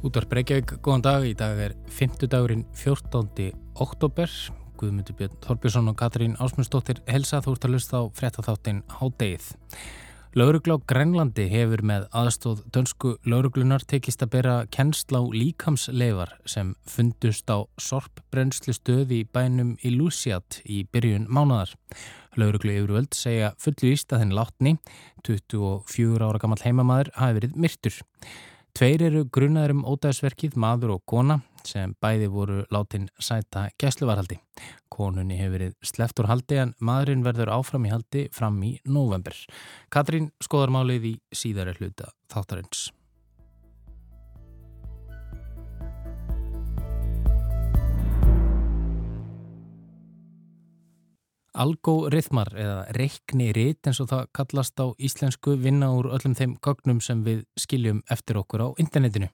Útvar Breykjavík, góðan dag. Í dag er 5. dagurinn 14. oktober. Guðmundur Björn Þorbjörnsson og Katrín Ásmundsdóttir helsa þú ert að lusta á frettatháttin Hádegið. Lauruglá Grænlandi hefur með aðstóð dönsku lauruglunar tekist að bera kennsla á líkamsleifar sem fundust á sorpbrennslu stöði í bænum Illusiat í byrjun mánadar. Lauruglu yfirvöld segja fullu íst að þenn látni, 24 ára gammal heimamaður, hafi verið myrtur. Tveir eru grunnaður um ódæðsverkið, maður og kona, sem bæði voru látin sæta gæsluvarhaldi. Konunni hefur verið sleft úr haldi en maðurinn verður áfram í haldi fram í november. Katrín skoðar málið í síðari hluta þáttarins. Algorithmar eða reikni rít eins og það kallast á íslensku vinna úr öllum þeim gognum sem við skiljum eftir okkur á internetinu.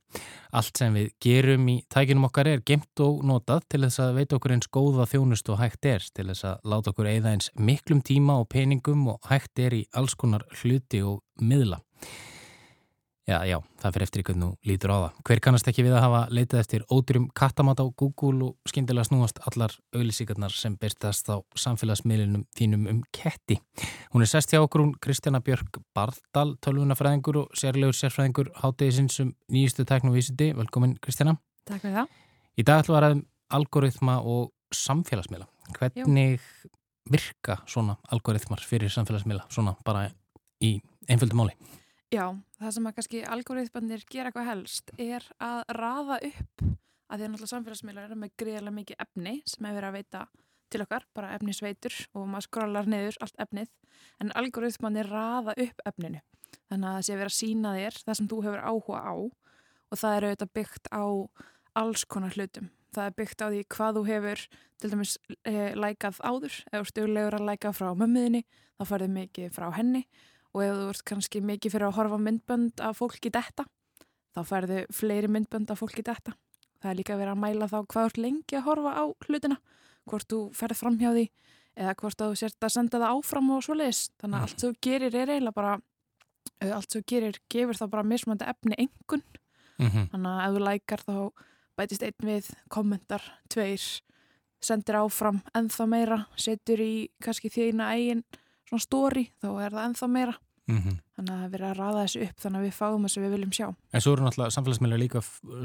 Allt sem við gerum í tækinum okkar er gemt og notað til þess að veita okkur eins góða þjónust og hægt er til þess að láta okkur eigða eins miklum tíma og peningum og hægt er í alls konar hluti og miðla. Já, já, það fyrir eftir ykkur nú lítur á það. Hver kannast ekki við að hafa leitað eftir ódýrum kattamat á Google og skindilega snúast allar auðlísíkarnar sem byrstast á samfélagsmiðlunum þínum um ketti. Hún er sest hjá okkur hún Kristjana Björk Bardal, tölvunafræðingur og sérlegur sérfræðingur hátegisins um nýjustu teknovísiti. Velkomin Kristjana. Takk fyrir það. Í dag ætlum við að ræðum algoritma og samfélagsmiðla. Hvernig Jú. virka svona algoritmar fyrir samfélagsmiðla, svona bara í einföldu máli? Já, það sem að kannski algoritmannir gera eitthvað helst er að rafa upp að því að náttúrulega samfélagsmiðlar eru með greiðarlega mikið efni sem hefur verið að veita til okkar, bara efnisveitur og maður skrallar niður allt efnið en algoritmannir rafa upp efninu. Þannig að það sé verið að sína þér það sem þú hefur áhuga á og það er auðvitað byggt á alls konar hlutum. Það er byggt á því hvað þú hefur til dæmis eh, lækað áður. Eða stjórnlegur að læka frá mömmuðinni þá farið mikið frá henni og ef þú ert kannski mikið fyrir að horfa myndbönd af fólki detta þá færðu fleiri myndbönd af fólki detta. Það er líka verið að mæla þá hvað ert lengi að horfa á hlutina hvort þú ferð fram hjá því eða hvort þú sért að senda það áfram og svo leiðis þannig að allt sem þú gerir er eiginlega bara allt sem þú gerir gefur þá bara mismöndi efni engun mm -hmm. þannig að ef þú lækar þá bætist einn við kommentar, tveir sendir áfram ennþá meira setur í kannski þína eigin svona stóri þá er það ennþá meira Mm -hmm. Þannig að það verið að raða þessu upp þannig að við fáum þess að við viljum sjá. En svo eru náttúrulega samfélagsmiðlar líka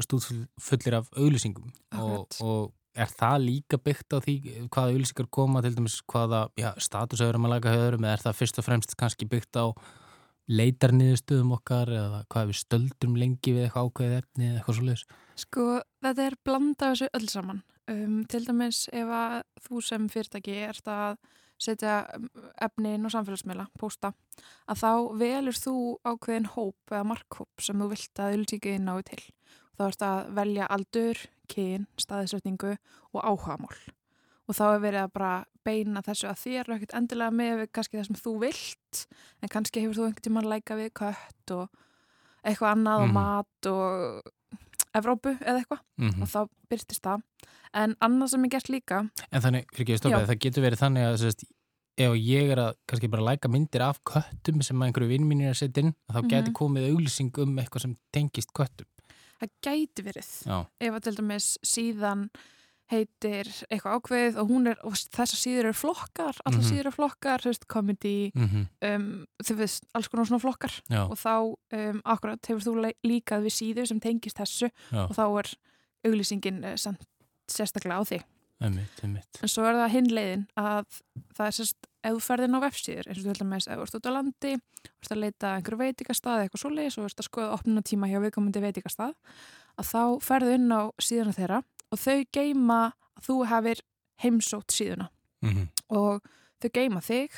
stúðfullir af auðlýsingum og, og er það líka byggt á því hvaða auðlýsingar koma til dæmis hvaða ja, statusauðurum að laga höðurum eða er það fyrst og fremst kannski byggt á leitarniðustuðum okkar eða hvað við stöldum lengi við eitthvað ákveðið efni eða eitthvað svolítið? Sko þetta er blanda þessu öll saman. Um, til dæmis ef að þú sem fyrirtæki ert að setja um, efni inn á samfélagsmiðla, posta, að þá velur þú ákveðin hóp eða markhóp sem þú vilt að auðvitað náðu til. Þá ert að velja aldur, kyn, staðisrætningu og áhagamál. Og þá er verið að bara beina þessu að þér og ekkert endilega með kannski það sem þú vilt, en kannski hefur þú einhvern tíma að læka við kött og eitthvað annað mm. og mhm. mat og Evrópu eða eitthvað mm -hmm. og þá byrtist það en annað sem er gert líka En þannig, fyrir ekki að stoppa það getur verið þannig að sérst, ef ég er að kannski bara læka myndir af köttum sem einhverju vinn mín er að setja inn þá mm -hmm. getur komið auglýsing um eitthvað sem tengist köttum Það gæti verið Já. ef að til dæmis síðan heitir eitthvað ákveð og, er, og þessar síður eru flokkar allar mm -hmm. síður eru flokkar, þú veist, comedy mm -hmm. um, þú veist, alls konar svona flokkar Já. og þá, um, akkurat hefur þú líkað við síður sem tengist þessu Já. og þá er auglýsingin uh, samt sérstaklega á þig einmitt, einmitt. en svo er það hinleiðin að það er sérst, ef þú ferðin á vefsíður eins og þú heldur með þess að þú ert út á landi þú ert að leita einhverju veitikastað eitthvað svo leiðis og þú ert að skoða opnuna tíma hjá viðkomandi veitikastað að þá ferðu inn á síðana þeirra og þau geima að þú hefur heimsótt síðuna mm -hmm. og þau geima þig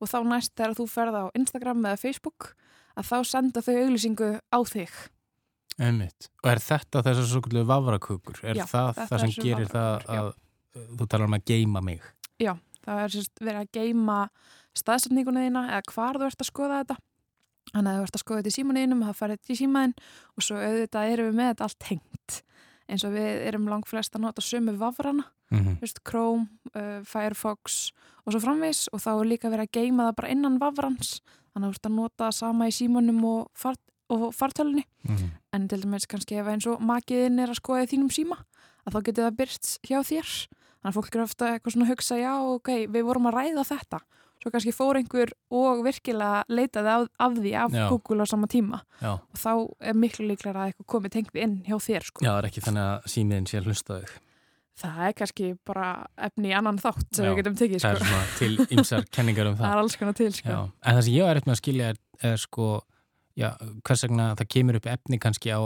og þá næst þegar þú ferða á Instagram eða Facebook að þá senda þau auglýsingu á þig Einmitt. Og er þetta þess að svo kvöldu vafrakukur? Er já, það það sem gerir það að já. þú talar um að geima mig? Já, það er sérst verið að geima staðsendinguna þína eða hvar þú ert að skoða þetta Þannig að þú ert að skoða þetta í símaninum, það farið þetta í símanin og svo auðvitað erum við með þetta allt hengt eins og við erum langt flest að nota sömu vafrana, mm -hmm. Just, Chrome, uh, Firefox og svo framvis og þá er líka verið að geima það bara innan vafrans. Þannig að þú ert að nota sama í símanum og, og fartölunni mm. en til dæmis kannski ef eins og makiðin er að skoða þínum síma að þá getur það byrst hjá þér. Þannig að fólk eru ofta eitthvað svona að hugsa já ok, við vorum að ræða þetta svo kannski fór einhver og virkilega leitaði af, af því af Já. Google á sama tíma Já. og þá er miklu líklega að eitthvað komið tengt inn hjá þér sko. Já, það er ekki þannig að símiðin sé að hlusta þig. það er kannski bara efni í annan þátt sem Já, við getum tekið Það sko. er svona til ymsar kenningar um það það. er alls konar til sko. En það sem ég var eftir með að skilja er, er sko, já, hvers vegna það kemur upp efni kannski á,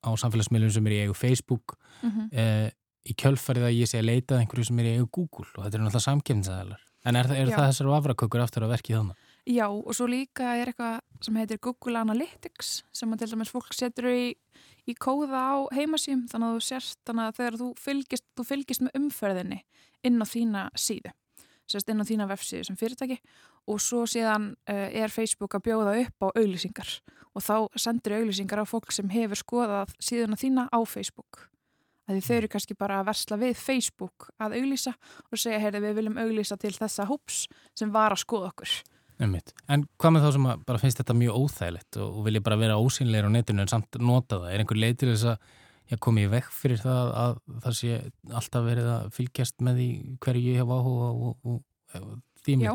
á samfélagsmiðlum sem er í eigu Facebook mm eh, í kjölfarið að ég sé að leita að einhverju sem er í eigu Google og þetta er náttúrulega samkefninsæðalar. En er, er það þessar afrakökur aftur að verki þannig? Já, og svo líka er eitthvað sem heitir Google Analytics sem að til dæmis fólk setur í, í kóða á heimasím þannig að þú sérst þannig að þegar þú fylgist, þú fylgist með umferðinni inn á þína síðu sérst inn á þína vefsíðu sem fyrirtæki og svo síðan uh, er Facebook að bjóða upp á auglýsingar og þá sendur auglýsingar á fólk sem hefur skoðað síðuna þína á Facebook því þau eru kannski bara að versla við Facebook að auglýsa og segja, heyrði við viljum auglýsa til þessa hóps sem var að skoða okkur Einmitt. En hvað með þá sem að bara finnst þetta mjög óþægilegt og, og vilja bara vera ósynleir á netinu en samt nota það? Er einhver leið til þess að ég komi í vekk fyrir það að það sé alltaf verið að fylgjast með því hverju ég hef áhuga og, og, og því Já.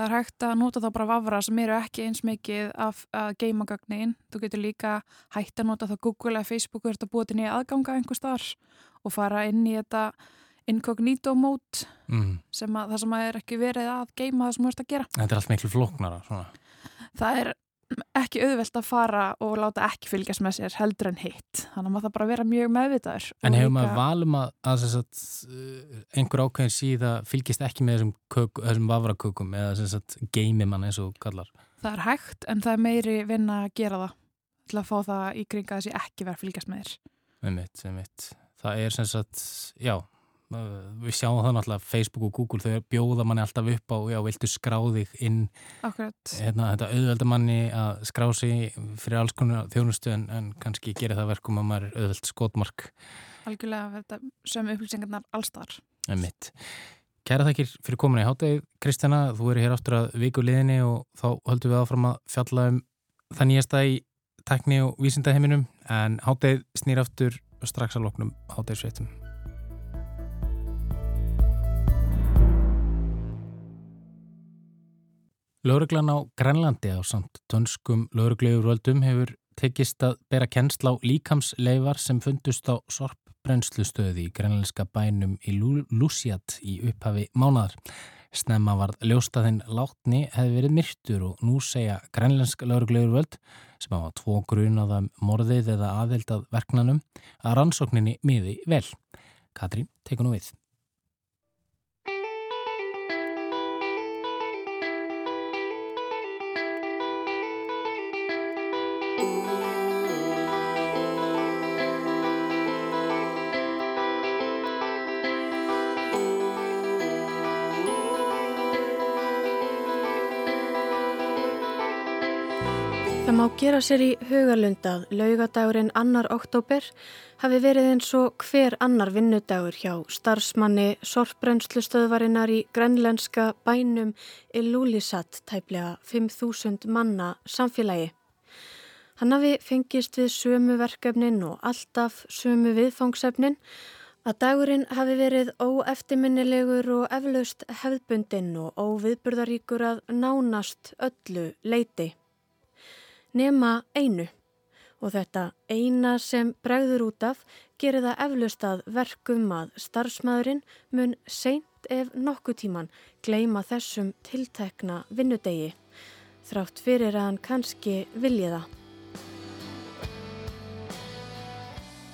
Það er hægt að nota þá bara vafra sem eru ekki eins mikið af að geima gagnin. Þú getur líka hægt að nota þá Google eða Facebook og að búa til nýja aðganga einhver staðar og fara inn í þetta incognito mode Mm. sem að það sem að er ekki verið að geima það sem þú ert að gera. Þetta er allt miklu flóknara. Svona. Það er ekki auðvelt að fara og láta ekki fylgjast með sér heldur en hitt. Þannig að maður það bara vera mjög meðvitaður. En hefur maður valum að, að sagt, uh, einhver ákveðin síða fylgist ekki með þessum, kök, þessum vafrakökum eða geimi mann eins og kallar? Það er hægt en það er meiri vinna að gera það til að fá það í kringa þessi ekki verið að fylgjast með þér. Það er sem sagt, já, við sjáum það náttúrulega Facebook og Google þau bjóða manni alltaf upp á, já, viltu skráðig inn, hérna, þetta auðvelda manni að skrá sig fyrir alls konar þjónustu en, en kannski gerir það verkum að maður er auðveld skotmark, algjörlega þetta sömu upplýsingarnar allstar. einmitt. Kæra þakkir fyrir komin í hátægið, Kristjana, þú eru hér áttur að viku liðinni og þá höldum við áfram að fjalla um það nýjasta í tekni og vísindaheiminum en hátægið snýr aftur strax að loknum hátægisveitum. Lörglan á Grænlandi á samt dönskum lörgleifurvöldum hefur tekist að bera kennsla á líkamsleifar sem fundust á sorpbrennslustöði í grænlenska bænum í Lúsjat í upphafi mánadar. Snemma varð ljóstaðinn látni hefði verið myrtur og nú segja grænlensk lörgleifurvöld sem hafa tvo grunaða morðið eða aðeldað verknanum að rannsókninni miði vel. Katrín, tekur nú við. Það má gera sér í hugalund að laugadagurinn annar oktober hafi verið eins og hver annar vinnudagur hjá starfsmanni sorpbrennslustöðvarinnar í grænlenska bænum Illulisat tæplega 5.000 manna samfélagi. Hann hafi fengist við sömu verkefnin og alltaf sömu viðfangsefnin að dagurinn hafi verið óeftiminnilegur og eflaust hefðbundinn og óviðburðaríkur að nánast öllu leiti nema einu og þetta eina sem bregður út af gerir það eflust að verkum að starfsmæðurinn mun seint ef nokkuð tíman gleima þessum tiltekna vinnudegi þrátt fyrir að hann kannski vilji það.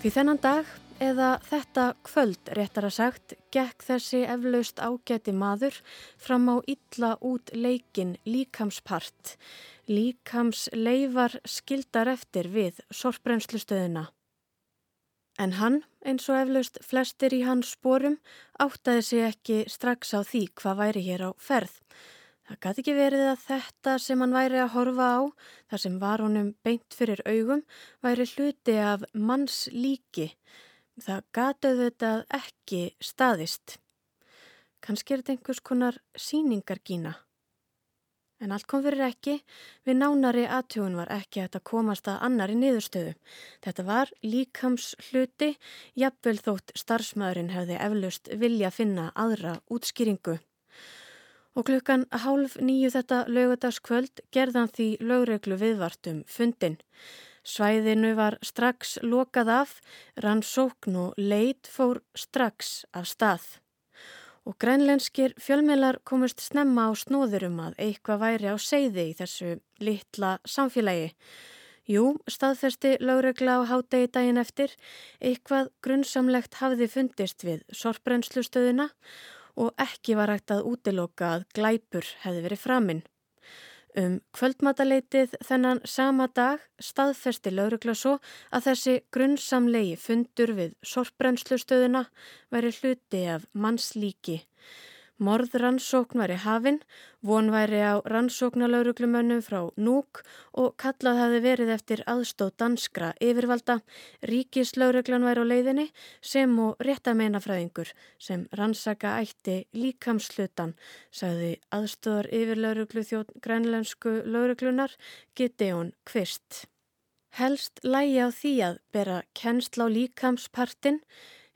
Því þennan dag eða þetta kvöld réttar að sagt gekk þessi eflaust ágæti maður fram á illa út leikin líkamspart líkams leifar skildar eftir við sorpbrennslustöðuna. En hann, eins og eflaust flestir í hans sporum, áttaði sig ekki strax á því hvað væri hér á ferð. Það gæti ekki verið að þetta sem hann væri að horfa á, þar sem var honum beint fyrir augum, væri hluti af manns líki. Það gatuð þetta ekki staðist. Kannski er þetta einhvers konar síningargína. En allt kom fyrir ekki, við nánari aðtjóun var ekki að komast að annari niðurstöðu. Þetta var líkams hluti, jafnvel þótt starfsmæðurinn hefði eflaust vilja finna aðra útskýringu. Og klukkan hálf nýju þetta lögadagskvöld gerðan því lögreglu viðvartum fundin. Svæðinu var strax lokað af, rann sókn og leit fór strax af stað og grænlenskir fjölmiðlar komust snemma á snóðurum að eitthvað væri á seiði í þessu litla samfélagi. Jú, staðfersti lögregla á hádegi daginn eftir, eitthvað grunnsamlegt hafði fundist við sorprenslustöðuna og ekki var hægt að útiloka að glæpur hefði verið framinn. Um kvöldmataleitið þennan sama dag staðfesti laurugla svo að þessi grunnsamlegi fundur við sorpbrennslustöðuna væri hluti af mannslíki Morðrannsókn væri hafinn, von væri á rannsóknalauruglumönnum frá Núk og kallað hafi verið eftir aðstóð danskra yfirvalda, ríkislauruglan væri á leiðinni sem og réttameinafræðingur sem rannsaka ætti líkamslutan, sagði aðstóðar yfirlauruglu þjótt grænlensku lauruglunar Gideon Kvist. Helst lægi á því að bera kennsla á líkamspartin,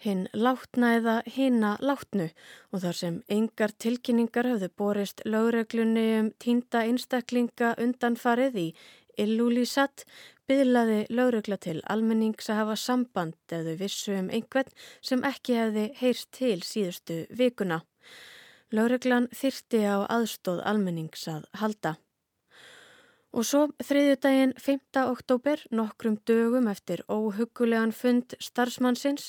hinn látna eða hina látnu og þar sem engar tilkynningar hafðu borist lögreglunni um týnda einstaklinga undanfarið í Illúlísat byðlaði lögregla til almennings að hafa samband eða vissu um einhvern sem ekki hefði heyrst til síðustu vikuna. Lögreglan þyrti á aðstóð almennings að halda. Og svo þriðjudaginn 5. oktober, nokkrum dögum eftir óhugulegan fund starfsmannsins,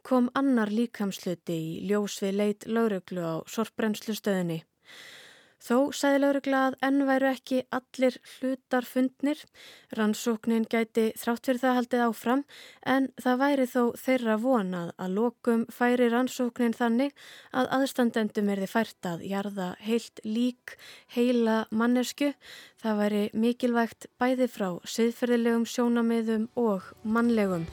kom annar líkamsluti í ljós við leit lauruglu á sorpbrennslustöðinni. Þó sæði laurugla að enn væru ekki allir hlutar fundnir. Rannsóknin gæti þrátt fyrir það haldið áfram en það væri þó þeirra vonað að lokum færi rannsóknin þannig að aðstandendum er þið fært að jarða heilt lík heila mannesku. Það væri mikilvægt bæði frá siðferðilegum sjónamiðum og mannlegum.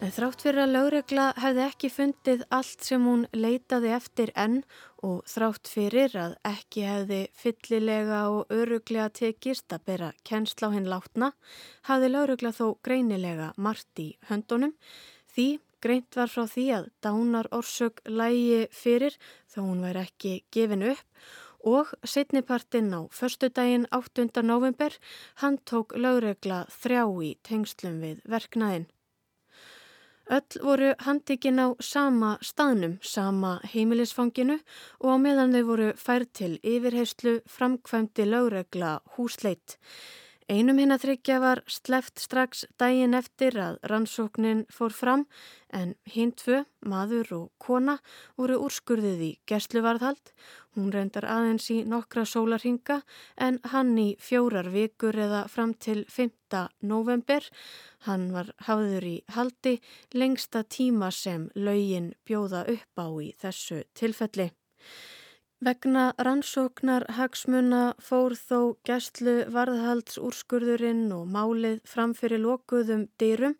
En þrátt fyrir að lögregla hefði ekki fundið allt sem hún leitaði eftir enn og þrátt fyrir að ekki hefði fyllilega og öruglega tekist að bera kennsla á hinn látna, hafði lögregla þó greinilega margt í höndunum því greint var frá því að dánar orsök lægi fyrir þó hún væri ekki gefin upp og setnipartinn á förstu daginn 8. november hann tók lögregla þrjá í tengslum við verknaðinn. Öll voru handikinn á sama staðnum, sama heimilisfanginu og á meðan þau voru fær til yfirheyslu framkvæmdi lögregla húsleitt. Einum hinn að þryggja var sleft strax dægin eftir að rannsóknin fór fram en hinn tvö, maður og kona, voru úrskurðið í gerstluvarðhald. Hún reyndar aðeins í nokkra sólarhinga en hann í fjórar vikur eða fram til 5. november. Hann var hafður í haldi lengsta tíma sem laugin bjóða upp á í þessu tilfelli. Vegna rannsóknar hagsmuna fór þó gæstlu varðhaldsúrskurðurinn og málið framfyrir lokuðum dyrum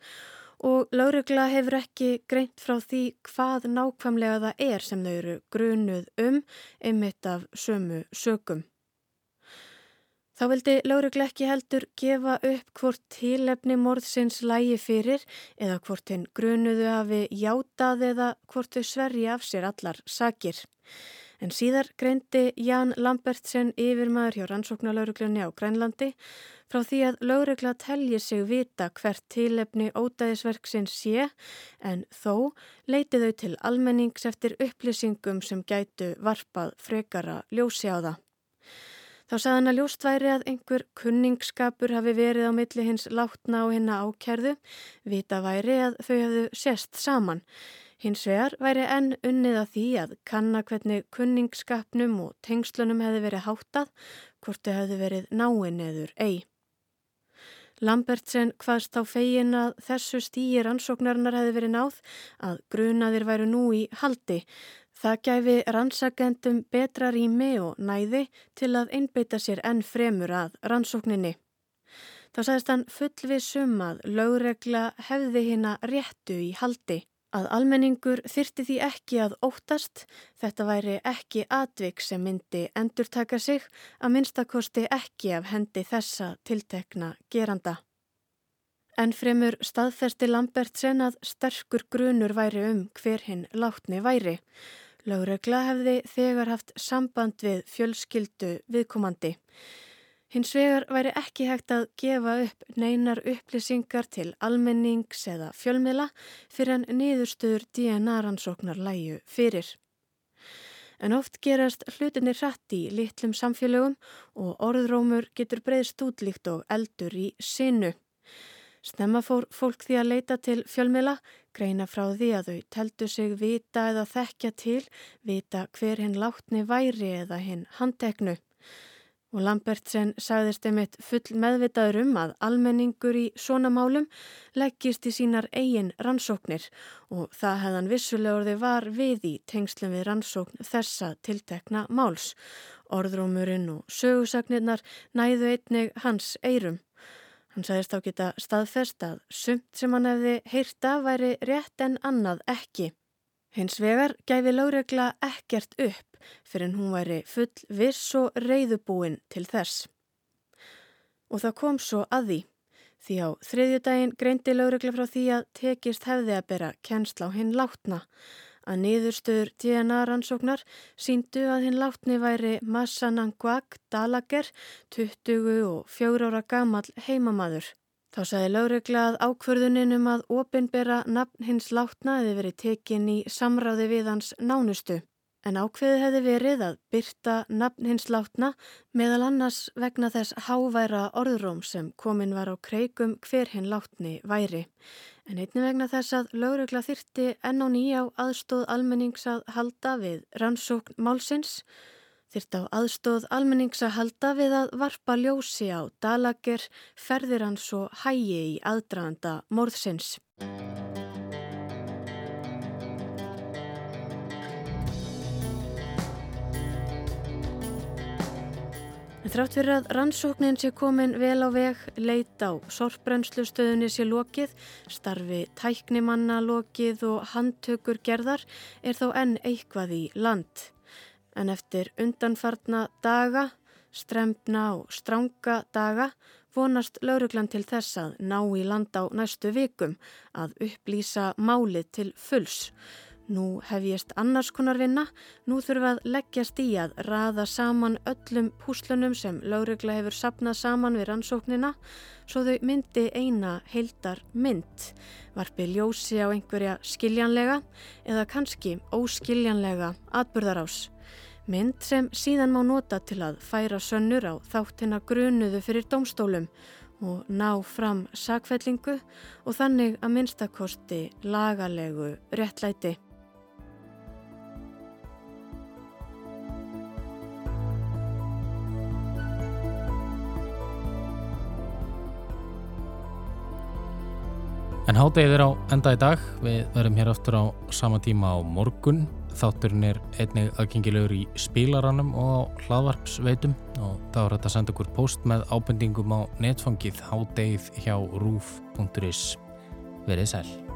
og laurugla hefur ekki greint frá því hvað nákvæmlega það er sem þau eru grunuð um einmitt af sömu sökum. Þá vildi laurugla ekki heldur gefa upp hvort tilefni morðsins lægi fyrir eða hvort hinn grunuðu hafi játað eða hvort þau sverji af sér allar sakir. En síðar greindi Jan Lambertsen yfirmaður hjá rannsóknarlauruglunni á Grænlandi frá því að laurugla telji sig vita hvert tilefni ódæðisverksins sé en þó leiti þau til almennings eftir upplýsingum sem gætu varpað frekara ljósi á það. Þá saðan að ljóst væri að einhver kunningsskapur hafi verið á milli hins látna og hinna ákerðu, vita væri að þau hafðu sest saman. Hins vegar væri enn unnið að því að kanna hvernig kunningskapnum og tengslunum hefði verið háttað, hvort þau hefði verið náinn eður ei. Lambertsen hvaðst á fegin að þessu stýjir ansóknarinnar hefði verið náð að grunaðir væru nú í haldi. Það gæfi rannsakendum betra rými og næði til að einbeita sér enn fremur að rannsókninni. Þá sagðist hann fullvissum að lögregla hefði hérna réttu í haldi. Að almenningur þyrti því ekki að óttast, þetta væri ekki atvik sem myndi endurtaka sig, að minnstakosti ekki af hendi þessa tiltekna geranda. En fremur staðfersti Lambertsen að sterkur grunur væri um hver hinn látni væri. Láregla hefði þegar haft samband við fjölskyldu viðkomandi. Hins vegar væri ekki hægt að gefa upp neinar upplýsingar til almennings eða fjölmila fyrir en niðurstöður DNA-rannsóknar læju fyrir. En oft gerast hlutinni hratt í litlum samfélögum og orðrómur getur breyðst útlíkt og eldur í sinu. Snemma fór fólk því að leita til fjölmila, greina frá því að þau teldu sig vita eða þekkja til, vita hver hinn látni væri eða hinn handteknu. Og Lambertsen sagðist einmitt full meðvitaður um að almenningur í svona málum leggist í sínar eigin rannsóknir og það hefðan vissulega orði var við í tengslum við rannsókn þessa tiltekna máls. Orðrómurinn og sögusagnirnar næðu einnig hans eirum. Hann sagðist á geta staðfest að sumt sem hann hefði heyrta væri rétt en annað ekki. Hins vegar gæfi lágregla ekkert upp fyrir en hún væri full viss og reyðubúin til þess. Og það kom svo að því. Því á þriðjudaginn greindi lágregla frá því að tekist hefði að bera kennsla á hinn látna að niðurstöður DNA-rannsóknar síndu að hinn látni væri Massanangwag Dalager, 24 ára gamal heimamaður. Þá sagði lögregla að ákverðunin um að opinbera nafn hins látna hefði verið tekin í samráði við hans nánustu. En ákveði hefði verið að byrta nafn hins látna meðal annars vegna þess háværa orðróm sem komin var á kreikum hver hinn látni væri. En einnig vegna þess að lögregla þyrti enn á nýja á aðstóð almennings að halda við rannsókn málsins, þyrti á aðstóð almennings að halda við að varpa ljósi á dalager ferðir hans og hægi í aðdraganda morðsins. Þrátt fyrir að rannsóknin sé komin vel á veg, leit á sorpbrennslustöðunni sé lokið, starfi tæknimanna lokið og handtökur gerðar er þó enn eitthvað í land. En eftir undanfarna daga, strempna og stránga daga vonast lauruglan til þess að ná í land á næstu vikum að upplýsa málið til fulls. Nú hef ég st annars konar vinna, nú þurfum að leggjast í að raða saman öllum púslunum sem lögregla hefur sapnað saman við rannsóknina svo þau myndi eina heildar mynd, varpi ljósi á einhverja skiljanlega eða kannski óskiljanlega atbyrðarás. Mynd sem síðan má nota til að færa sönnur á þáttina grunuðu fyrir domstólum og ná fram sakvellingu og þannig að minnstakosti lagalegu réttlæti. En hádegið er á enda í dag, við verðum hér aftur á sama tíma á morgun. Þátturinn er einnig aðgengilegur í spílaranum og á hlaðvarpsveitum og þá er þetta að senda okkur post með ábendingum á netfangið hádegið hjá rúf.is. Verðið sæl.